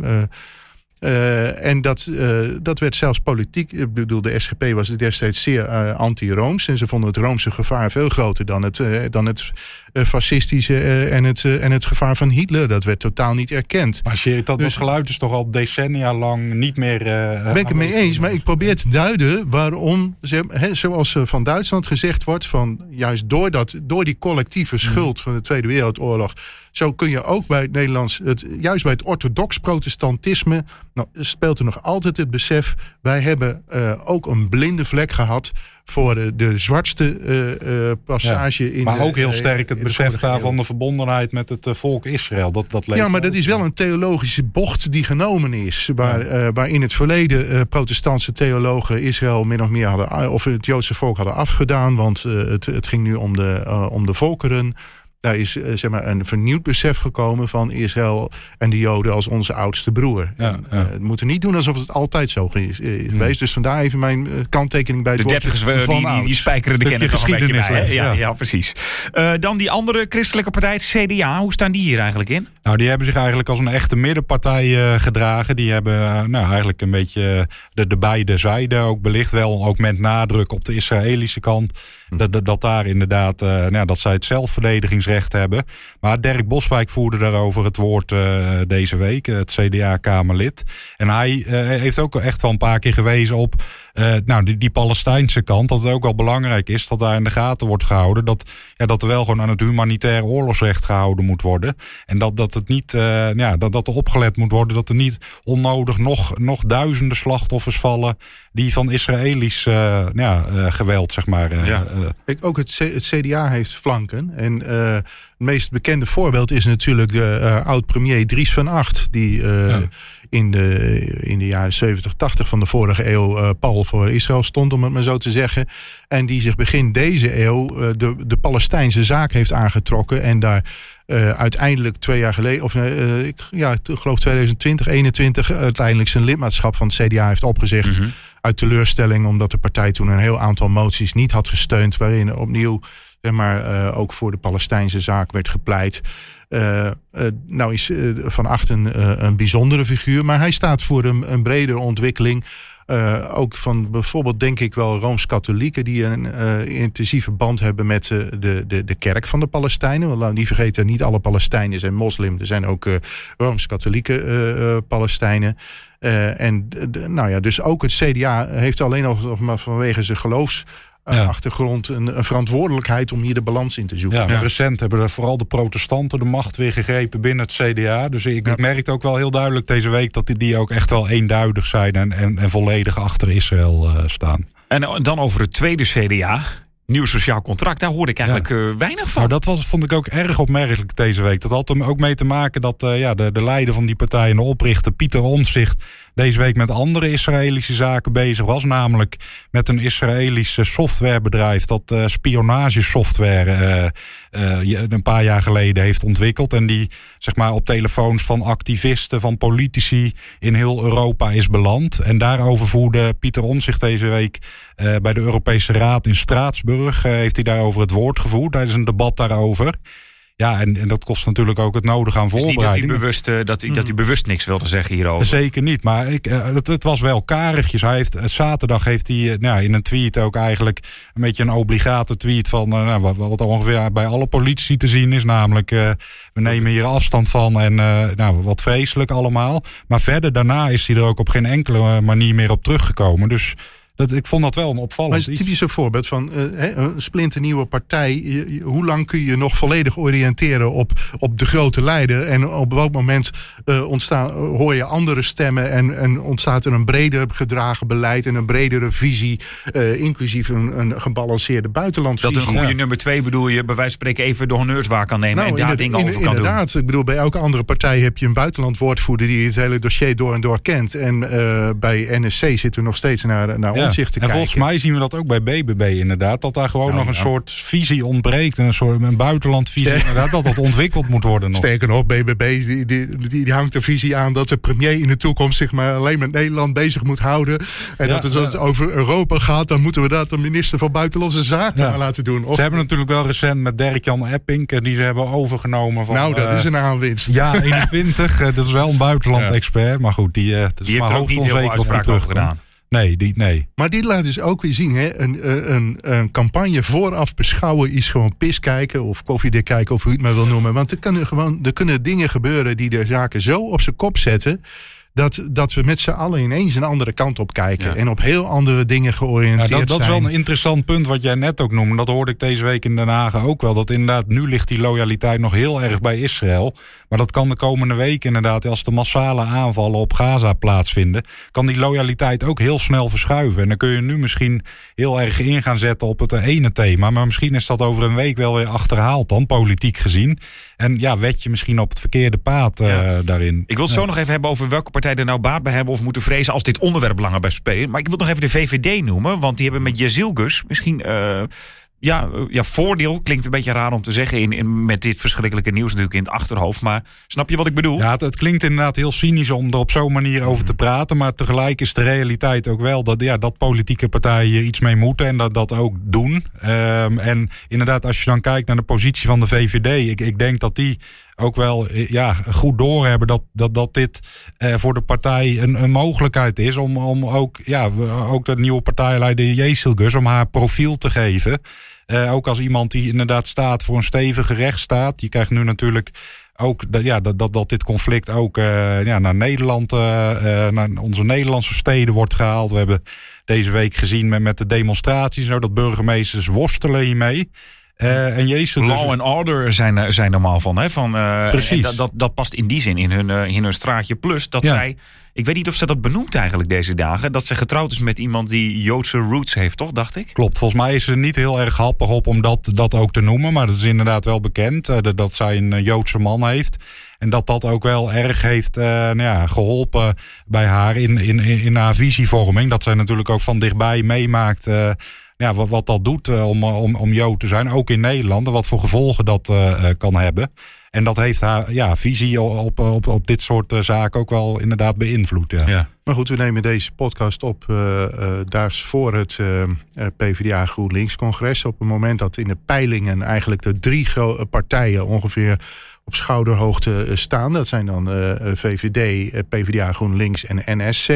Uh, en dat, uh, dat werd zelfs politiek. Ik bedoel, de SGP was destijds zeer uh, anti-Rooms. En ze vonden het Roomse gevaar veel groter dan het, dan het fascistische en, het, en het gevaar van Hitler. Dat werd totaal niet erkend. Maar dat, dus, geluid is toch al decennia lang niet meer. ben ik het mee eens, maar ik probeer te duiden waarom, he, zoals van Duitsland gezegd wordt, van juist door, dat, door die collectieve schuld van de Tweede Wereldoorlog zo kun je ook bij het Nederlands, het, juist bij het orthodox protestantisme, nou, speelt er nog altijd het besef, wij hebben uh, ook een blinde vlek gehad voor de, de zwartste uh, uh, passage ja, in Maar ook heel sterk het besef daarvan de verbondenheid met het volk Israël. Dat, dat ja, maar dat is wel een theologische bocht die genomen is. Waar, ja. waar in het verleden protestantse theologen Israël min of meer hadden, of het Joodse volk hadden afgedaan. Want het, het ging nu om de, om de volkeren. Daar is eh, zeg maar, een vernieuwd besef gekomen van Israël en de Joden als onze oudste broer. Ja, en, ja. Uh, we moeten niet doen alsof het altijd zo is, is hmm. geweest. Dus vandaar even mijn kanttekening bij het de dertigers, van die, die, die spijkeren de kennis geschiedenis. Bij, ja, ja, ja, precies. Uh, dan die andere christelijke partij, CDA. Hoe staan die hier eigenlijk in? Nou, die hebben zich eigenlijk als een echte middenpartij gedragen. Die hebben nou, eigenlijk een beetje de, de beide zijden ook belicht. Wel ook met nadruk op de Israëlische kant. Dat, dat, dat, daar inderdaad, uh, nou, dat zij het zelfverdedigingsrecht hebben. Maar Dirk Boswijk voerde daarover het woord uh, deze week, het CDA-Kamerlid. En hij heeft ook echt wel een paar keer gewezen op nou, die, die Palestijnse kant. Dat het ook wel belangrijk is dat daar in de gaten wordt gehouden. Dat, ja, dat er wel gewoon aan het humanitaire oorlogsrecht gehouden moet worden. En dat, dat, het niet, uh, ja, dat, dat er opgelet moet worden dat er niet onnodig nog, nog duizenden slachtoffers vallen. die van Israëlisch uh, ja, geweld, zeg maar. Ja. Kijk, ook het, het, CDA heeft flanken. En het meest bekende voorbeeld is natuurlijk de oud-premier Dries van Acht. Die. Ja in de, in de jaren 70, 80 van de vorige eeuw uh, pal voor Israël stond, om het maar zo te zeggen. En die zich begin deze eeuw uh, de, de Palestijnse zaak heeft aangetrokken. En daar uh, uiteindelijk twee jaar geleden, of ik, ja, geloof 2020, 21, uiteindelijk zijn lidmaatschap van het CDA heeft opgezegd. Mm -hmm. Uit teleurstelling, omdat de partij toen een heel aantal moties niet had gesteund. Waarin opnieuw zeg maar, uh, ook voor de Palestijnse zaak werd gepleit. Uh, uh, nou is Van Achten een bijzondere figuur, maar hij staat voor een, bredere ontwikkeling. ook van bijvoorbeeld, denk ik wel, Rooms-Katholieken die een intensieve band hebben met de, de, de kerk van de Palestijnen. Want laten niet vergeten, niet alle Palestijnen zijn moslim. Er zijn ook Rooms-Katholieke Palestijnen. en nou ja, dus ook het CDA heeft alleen al vanwege zijn geloofs ja. achtergrond een, een, verantwoordelijkheid om hier de balans in te zoeken. Ja, recent hebben er vooral de protestanten de macht weer gegrepen binnen het CDA. Dus ik ja. merkte ook wel heel duidelijk deze week dat die, die ook echt wel eenduidig zijn en, en, en volledig achter Israël uh, staan. En dan over het tweede CDA nieuw sociaal contract. Daar hoorde ik eigenlijk ja. weinig van. Nou, dat was, vond ik ook erg opmerkelijk deze week. Dat had er ook mee te maken dat uh, ja, de, de leider van die partij en de oprichter, Pieter Omtzigt, deze week met andere Israëlische zaken bezig was. Namelijk met een Israëlisch softwarebedrijf dat uh, spionagesoftware een paar jaar geleden heeft ontwikkeld. En die zeg maar, op telefoons van activisten, van politici in heel Europa is beland. En daarover voerde Pieter Omtzigt deze week bij de Europese Raad in Straatsburg. heeft hij daarover het woord gevoerd tijdens een debat daarover. Ja, en, en dat kost natuurlijk ook het nodige aan voorbereiding. Dus niet dat hij bewust, uh, dat, hij, dat hij bewust niks wilde zeggen hierover. Zeker niet, maar ik, uh, het, het, was wel karigjes. Hij heeft, uh, zaterdag heeft hij nou, in een tweet ook eigenlijk een beetje een obligate tweet van nou, wat, wat, ongeveer bij alle politici te zien is. Namelijk, we nemen hier afstand van en nou, wat vreselijk allemaal. Maar verder daarna is hij er ook op geen enkele manier meer op teruggekomen. Dus dat, ik vond dat wel een opvallend maar het is een typisch voorbeeld van uh, een splinternieuwe partij. hoe lang kun je nog volledig oriënteren op, op de grote leider? En op welk moment uh, ontstaan, hoor je andere stemmen en, en ontstaat er een breder gedragen beleid en een bredere visie, uh, inclusief een, een gebalanceerde buitenlandvisie. Dat een goede ja. nummer twee bedoel je, bij wijze van spreken even de honneurs waar kan nemen nou, en daar dingen over kan inderdaad, doen. Inderdaad, ik bedoel bij elke andere partij heb je een buitenlandwoordvoerder die het hele dossier door en door kent. En bij NSC zitten we nog steeds naar, naar vooruitzicht te en kijken. volgens mij zien we dat ook bij BBB inderdaad. Dat daar gewoon Nou, nog een soort visie ontbreekt. Een soort een buitenlandvisie inderdaad. Dat dat ontwikkeld moet worden nog. Sterker nog, BBB die, die, die, die hangt de visie aan dat de premier in de toekomst zich maar alleen met Nederland bezig moet houden. En Ja, dat het als het over Europa gaat, dan moeten we dat de minister van Buitenlandse Zaken Ja. maar laten doen. Of, Ze hebben natuurlijk wel recent met Dirk-Jan Epping, eh, die ze hebben overgenomen van... nou, dat eh, is een aanwinst. Ja, 21. eh, dat is wel een buitenland-expert. Maar goed, die, eh dat is Die heeft maar er ook niet heel veel die uitspraak over gedaan. Nee, die, nee. Maar dit laat dus ook weer zien, hè? Een, een, een, een campagne vooraf beschouwen is gewoon pis kijken of koffiedik kijken of hoe je het maar wil noemen. Want er kunnen, gewoon, er kunnen dingen gebeuren die de zaken zo op zijn kop zetten. Dat, dat we met z'n allen ineens een andere kant op kijken. Ja. En op heel andere dingen Ja, georiënteerd dat, dat is wel een interessant punt wat jij net ook noemde. Dat hoorde ik deze week in Den Haag ook wel. Dat inderdaad, nu ligt die loyaliteit nog heel erg bij Israël. Maar dat kan de komende week inderdaad, als de massale aanvallen op Gaza plaatsvinden, kan die loyaliteit ook heel snel verschuiven. En dan kun je nu misschien heel erg in gaan zetten op het ene thema. Maar misschien is dat over een week wel weer achterhaald dan, politiek gezien. En ja, wed je misschien op het verkeerde paad eh, Ja. daarin. Ik wil het zo nog even hebben over welke partijen er nou baat bij hebben of moeten vrezen als dit onderwerp langer bij spelen. Maar ik wil nog even de VVD noemen, want die hebben met Jezilgus misschien. eh, ja, eh, ja, voordeel klinkt een beetje raar om te zeggen in, in, met dit verschrikkelijke nieuws natuurlijk in het achterhoofd. Maar snap je wat ik bedoel? Ja, het, klinkt inderdaad heel cynisch om er op zo'n manier over te praten. Maar tegelijk is de realiteit ook wel dat, ja, dat politieke partijen hier iets mee moeten en dat dat ook doen. Ehm, en inderdaad, als je dan kijkt naar de positie van de VVD, ik, ik denk dat die ook wel eh, ja, goed doorhebben dat, dat, dat dit eh, voor de partij een, een mogelijkheid is om, om ook, ja, ook de nieuwe partijleider Jezilgus om haar profiel te geven. Eh, ook als iemand die inderdaad staat voor een stevige rechtsstaat. Je krijgt nu natuurlijk ook dat, ja, dat, dat, dat dit conflict ook eh, ja, naar Nederland, eh, naar onze Nederlandse steden wordt gehaald. We hebben deze week gezien met, met de demonstraties, dat burgemeesters worstelen hiermee. Eh en Jezus, dus- Law and order zijn er zijn normaal van. Hè? van eh, Precies. dat, dat, dat past in die zin in hun, eh, in hun straatje. Plus dat Ja. zij, ik weet niet of ze dat benoemt eigenlijk deze dagen, dat ze getrouwd is met iemand die Joodse roots heeft, toch? Dacht ik. Klopt, volgens mij is ze niet heel erg happig op om dat, dat ook te noemen. Maar dat is inderdaad wel bekend eh, dat, dat zij een eh, Joodse man heeft. En dat dat ook wel erg heeft eh, nou ja, geholpen bij haar in, in, in, in haar visievorming. Dat zij natuurlijk ook van dichtbij meemaakt eh, ja, wat, dat doet eh, om, om, om Jood te zijn. Ook in Nederland. Wat voor gevolgen dat eh, eh, kan hebben. En dat heeft haar ja, visie op, op, op dit soort eh, zaken ook wel inderdaad beïnvloed. Ja. Ja. Maar goed, we nemen deze podcast op uh, uh, daags voor het uh, PvdA GroenLinks congres. Op het moment dat in de peilingen eigenlijk de drie partijen ongeveer op schouderhoogte staan. Dat zijn dan uh, VVD, PvdA GroenLinks en NSC.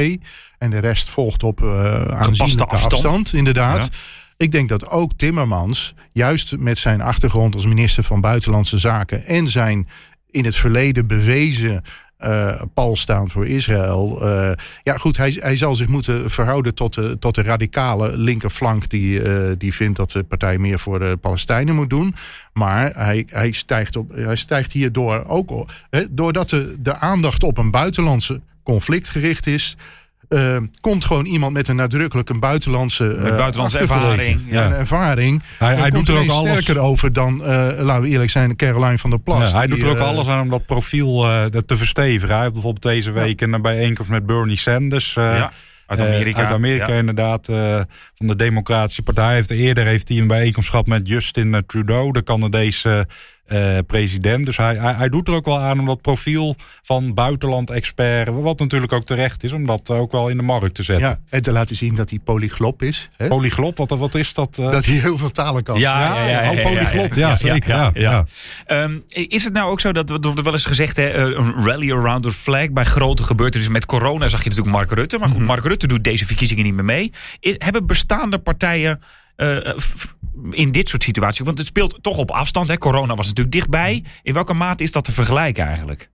En de rest volgt op uh, aanzienlijke afstand. afstand, inderdaad. Ja. Ik denk dat ook Timmermans, juist met zijn achtergrond als minister van Buitenlandse Zaken en zijn in het verleden bewezen uh, pal staan voor Israël. Uh, ja, goed, hij, hij zal zich moeten verhouden tot de, tot de radicale linkerflank die, uh, die vindt dat de partij meer voor de Palestijnen moet doen. Maar hij, hij, stijgt, op, hij stijgt hierdoor ook. Hè, doordat de, de aandacht op een buitenlandse conflict gericht is. Uh, komt gewoon iemand met een nadrukkelijk een buitenlandse, uh, met buitenlandse ervaring. Ja. Een ervaring. Hij, hij doet er ook alles sterker over dan, uh, laten we eerlijk zijn, Caroline van der Plas. Ja, hij die, doet er ook alles aan om dat profiel uh, te verstevigen. Hij heeft bijvoorbeeld deze week ja. een bijeenkomst met Bernie Sanders. Uh, ja. Uit Amerika. uit Amerika ja. inderdaad. van de Democratische Partij. Heeft, eerder heeft hij een bijeenkomst gehad met Justin Trudeau, de Canadese uh, president. Dus hij, hij, hij, doet er ook wel aan om dat profiel van buitenland-expert, wat natuurlijk ook terecht is, om dat ook wel in de markt te zetten. Ja, en te laten zien dat hij polyglop is. Hè? Polyglop, wat, wat is dat? Uh? Dat hij heel veel talen kan. Ja, ja, ja, ja, ja, ja polyglot, ja, zeker. Ja, ja, um, is het nou ook zo dat, er wordt wel eens gezegd, hè, een rally around the flag bij grote gebeurtenissen met corona zag je natuurlijk Mark Rutte. Maar goed, Mhm. Mark Rutte doet deze verkiezingen niet meer mee. Hebben bestaande partijen in dit soort situaties. Want het speelt toch op afstand. Hè? Corona was natuurlijk dichtbij. In welke mate is dat te vergelijken eigenlijk?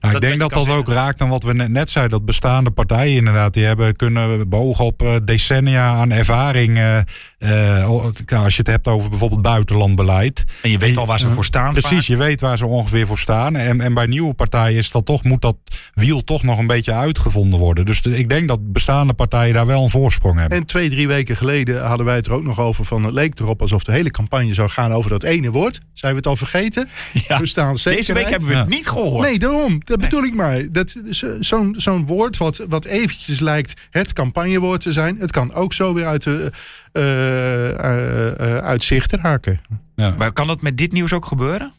Nou, ik denk dat dat ook raakt aan wat we net zeiden. Dat bestaande partijen inderdaad, die hebben kunnen bogen op uh, decennia aan ervaring. Uh, uh, als je het hebt over bijvoorbeeld buitenlandbeleid. En je weet al waar ze voor staan. Precies, vaak. je weet waar ze ongeveer voor staan. En, en bij nieuwe partijen is dat toch, moet dat wiel toch nog een beetje uitgevonden worden. Dus de, ik denk dat bestaande partijen daar wel een voorsprong hebben. En twee, drie weken geleden hadden wij het er ook nog over van het leek erop alsof de hele campagne zou gaan over dat ene woord. Zijn we het al vergeten? Ja. We staan Deze week hebben we het ja. niet gehoord. Nee, daarom. Dat bedoel ik maar. Dat, zo'n, zo'n woord wat, wat eventjes lijkt het campagnewoord te zijn. Het kan ook zo weer uit, de, uh, uit zicht raken. Ja. Maar kan dat met dit nieuws ook gebeuren?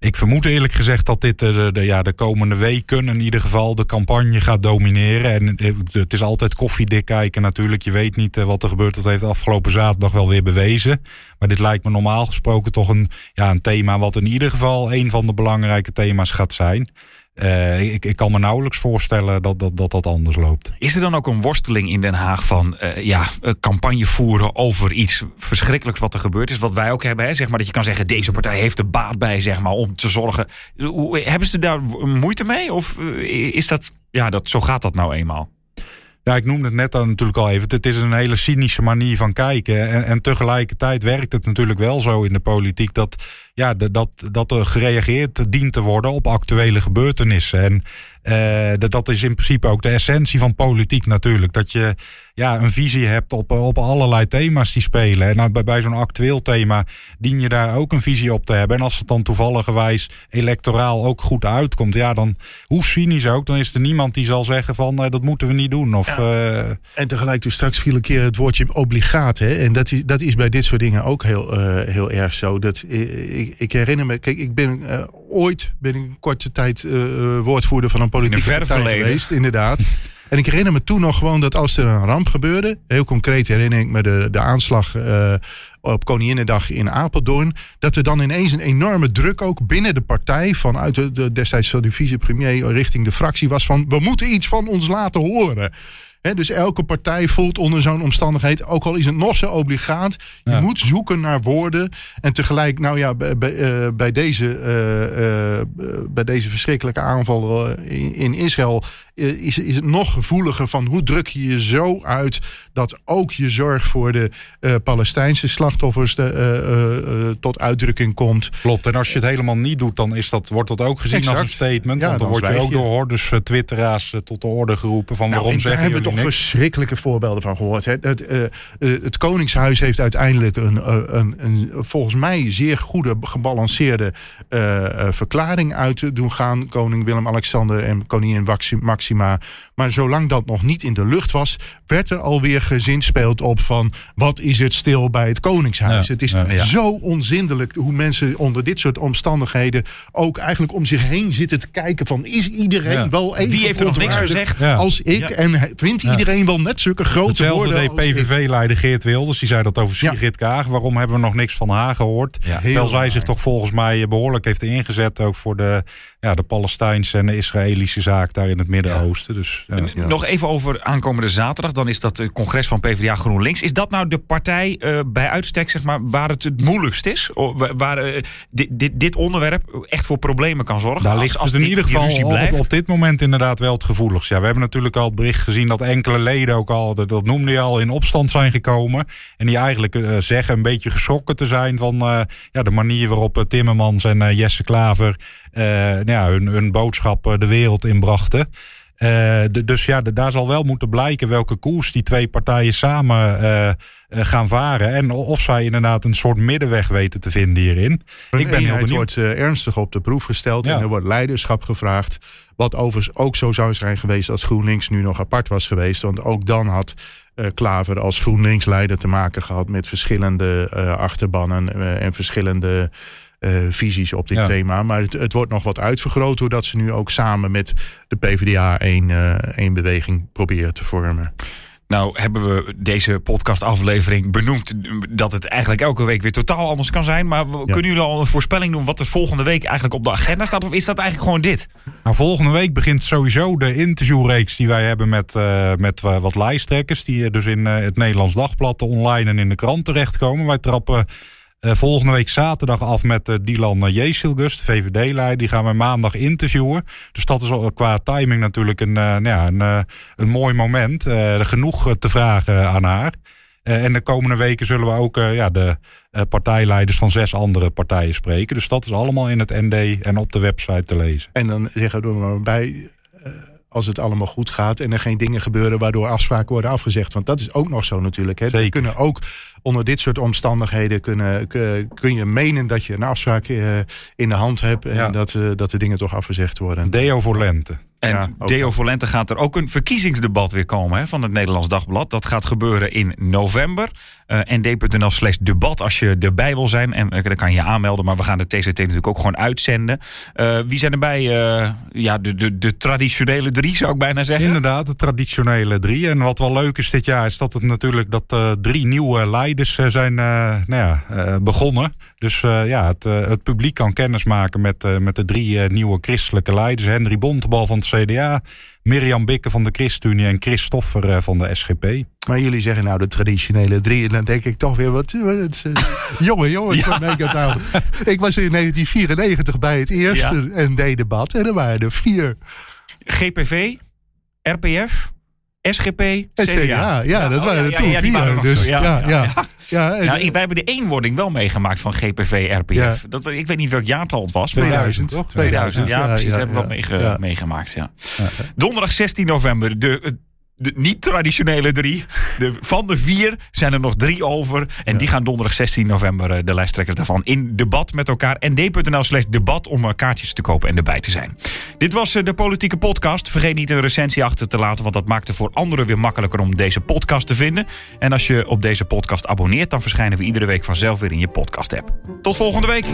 Ik vermoed eerlijk gezegd dat dit de, de, ja, de komende weken in ieder geval de campagne gaat domineren. En eh, het is altijd koffiedik kijken natuurlijk. Je weet niet eh, wat er gebeurt. Dat heeft afgelopen zaterdag wel weer bewezen. Maar dit lijkt me normaal gesproken toch een, ja, een thema wat in ieder geval een van de belangrijke thema's gaat zijn. Uh, ik, ik, kan me nauwelijks voorstellen dat dat, dat dat anders loopt. Is er dan ook een worsteling in Den Haag van uh, ja, campagne voeren over iets verschrikkelijks wat er gebeurd is? Wat wij ook hebben, zeg maar dat je kan zeggen: deze partij heeft er baat bij, zeg maar, om te zorgen. Hoe, hebben ze daar moeite mee? Of is dat, ja, dat, zo gaat dat nou eenmaal? Ja, ik noemde het net al natuurlijk al even. Het is een hele cynische manier van kijken. En, en tegelijkertijd werkt het natuurlijk wel zo in de politiek dat, ja, dat, dat er gereageerd dient te worden op actuele gebeurtenissen. En uh, dat is in principe ook de essentie van politiek natuurlijk. Dat je ja, een visie hebt op, op allerlei thema's die spelen. En nou, bij, bij zo'n actueel thema dien je daar ook een visie op te hebben. En als het dan toevalligerwijs electoraal ook goed uitkomt, ja, dan hoe cynisch ook, dan is er niemand die zal zeggen van uh, dat moeten we niet doen. Of, ja. uh... En tegelijk, dus straks viel een keer het woordje obligaat. Hè? En dat is, dat is bij dit soort dingen ook heel, heel erg zo. Dat, ik, ik herinner me, kijk, ik ben ooit ben ik een korte tijd woordvoerder van een politieke partij geweest, inderdaad. En ik herinner me toen nog gewoon dat als er een ramp gebeurde, heel concreet herinner ik me de, de aanslag uh, op Koninginnedag in Apeldoorn, dat er dan ineens een enorme druk ook binnen de partij, vanuit de, de destijds van de vicepremier richting de fractie was van, we moeten iets van ons laten horen dus elke partij voelt onder zo'n omstandigheid, ook al is het nog zo obligaat, je moet zoeken naar woorden. En tegelijk, nou ja, bij, bij, bij deze, uh, uh, bij deze verschrikkelijke aanval in, in Israël is, is het nog gevoeliger van hoe druk je je zo uit dat ook je zorg voor de Palestijnse slachtoffers de, tot uitdrukking komt. Klopt, en als je het helemaal niet doet, dan is dat, wordt dat ook gezien als een statement. Ja, want dan, word je ook door hordes twitteraars tot de orde geroepen van nou, waarom zeg je toch verschrikkelijke voorbeelden van gehoord. Hè. Het, uh, het Koningshuis heeft uiteindelijk een, eh, een, een, volgens mij zeer goede, gebalanceerde uh, verklaring uit doen gaan. Koning Willem-Alexander en koningin Maxima. Maar zolang dat nog niet in de lucht was, werd er alweer gezinspeeld op van wat is het stil bij het Koningshuis. het is zo onzindelijk hoe mensen onder dit soort omstandigheden ook eigenlijk om zich heen zitten te kijken van is iedereen wel even Wie heeft er nog niks gezegd als ik en vindt iedereen wel net zulke grote Hetzelfde woorden. deed PVV-leider Geert Wilders. Die zei dat over Sigrid Kaag. Waarom hebben we nog niks van haar gehoord? Terwijl zij zich toch volgens mij behoorlijk heeft ingezet. Ook voor de, ja, de Palestijnse en de Israëlische zaak daar in het Midden-Oosten. Dus, Nog even over aankomende zaterdag. Dan is dat het congres van PvdA GroenLinks. Is dat nou de partij uh, bij uitstek zeg maar, waar het het moeilijkst is? Waar uh, dit, dit, dit, onderwerp echt voor problemen kan zorgen? Daar ligt als, het in ieder geval op, op, dit moment inderdaad wel het gevoeligst. Ja, we hebben natuurlijk al het bericht gezien dat enkele leden ook al, dat noemde je al, in opstand zijn gekomen. En die eigenlijk uh, zeggen een beetje geschrokken te zijn van ja, de manier waarop Timmermans en Jesse Klaver nou ja, hun, hun boodschap de wereld inbrachten. De, dus ja, de, daar zal wel moeten blijken welke koers die twee partijen samen gaan varen. En of zij inderdaad een soort middenweg weten te vinden hierin. ik ben heel benieuwd. wordt ernstig op de proef gesteld ja. en er wordt leiderschap gevraagd. Wat overigens ook zo zou zijn geweest als GroenLinks nu nog apart was geweest. Want ook dan had Klaver als GroenLinks-leider te maken gehad met verschillende achterbannen en verschillende visies op dit ja. thema. Maar het, het, wordt nog wat uitvergroot doordat ze nu ook samen met de PvdA één, één beweging proberen te vormen. Nou hebben we deze podcastaflevering benoemd dat het eigenlijk elke week weer totaal anders kan zijn. Maar ja. kunnen jullie al een voorspelling doen wat er volgende week eigenlijk op de agenda staat? Of is dat eigenlijk gewoon dit? Nou, volgende week begint sowieso de interviewreeks die wij hebben met, uh, met uh, wat lijsttrekkers. Die dus in uh, het Nederlands Dagblad online en in de krant terechtkomen. Wij trappen uh, volgende week zaterdag af met uh, Dylan de VVD-leider. Die gaan we maandag interviewen. Dus dat is qua timing natuurlijk een, nou ja, een, een mooi moment. genoeg te vragen aan haar. en de komende weken zullen we ook ja, de partijleiders van zes andere partijen spreken. Dus dat is allemaal in het ND en op de website te lezen. En dan zeggen we maar bij als het allemaal goed gaat en er geen dingen gebeuren waardoor afspraken worden afgezegd. Want dat is ook nog zo natuurlijk. Hè. Zeker. kunnen ook onder dit soort omstandigheden kunnen, kun, je menen dat je een afspraak eh, in de hand hebt en Ja. dat, eh, dat de dingen toch afgezegd worden. Deo voor lente. En Ja, Deo wel. Volente gaat er ook een verkiezingsdebat weer komen hè, van het Nederlands Dagblad. Dat gaat gebeuren in november. Eh nd.nl slash debat als je erbij wil zijn. En eh, dan kan je je aanmelden. Maar we gaan de TCT natuurlijk ook gewoon uitzenden. Eh, wie zijn erbij? Eh, ja, de, de, de traditionele drie zou ik bijna zeggen. Inderdaad, de traditionele drie. En wat wel leuk is dit jaar, is dat het natuurlijk dat eh, drie nieuwe leiders zijn eh, nou ja, eh, begonnen. Dus eh, ja, het, eh, het publiek kan kennis maken met, eh, met de drie eh, nieuwe christelijke leiders. Henry Bontebal van het CDA, Mirjam Bikke van de ChristenUnie en Christoffer eh, van de SGP. Maar jullie zeggen nou de traditionele drie. Dan denk ik toch weer wat. wat eh, jongen, jongens, wat ben ik het nou? Ik was in 1994 bij het eerste ND-debat. En er waren er vier. GPV, RPF, SGP, CDA. CDA. Ja, dat oh, waren er ja, toen ja, die vier. waren er dus, ja, ja, ja. ja. en- Ja, ik- wij hebben de eenwording wel meegemaakt van GPV, RPF. Ja. Dat, ik weet niet welk jaartal het was. maar 2000, toch? 2000, ja, Ja, precies. ja, hebben we ja. wel meege- Ja. meegemaakt, ja. Donderdag 16 november, de, de niet-traditionele drie. De, van de vier zijn er nog drie over. En die gaan donderdag 16 november, eh, de lijsttrekkers daarvan, in debat met elkaar. nd.nl slash debat om eh, kaartjes te kopen en erbij te zijn. Dit was eh, de Politieke Podcast. Vergeet niet een recensie achter te laten, want dat maakt het voor anderen weer makkelijker om deze podcast te vinden. En als je op deze podcast abonneert, dan verschijnen we iedere week vanzelf weer in je podcast-app. Tot volgende week!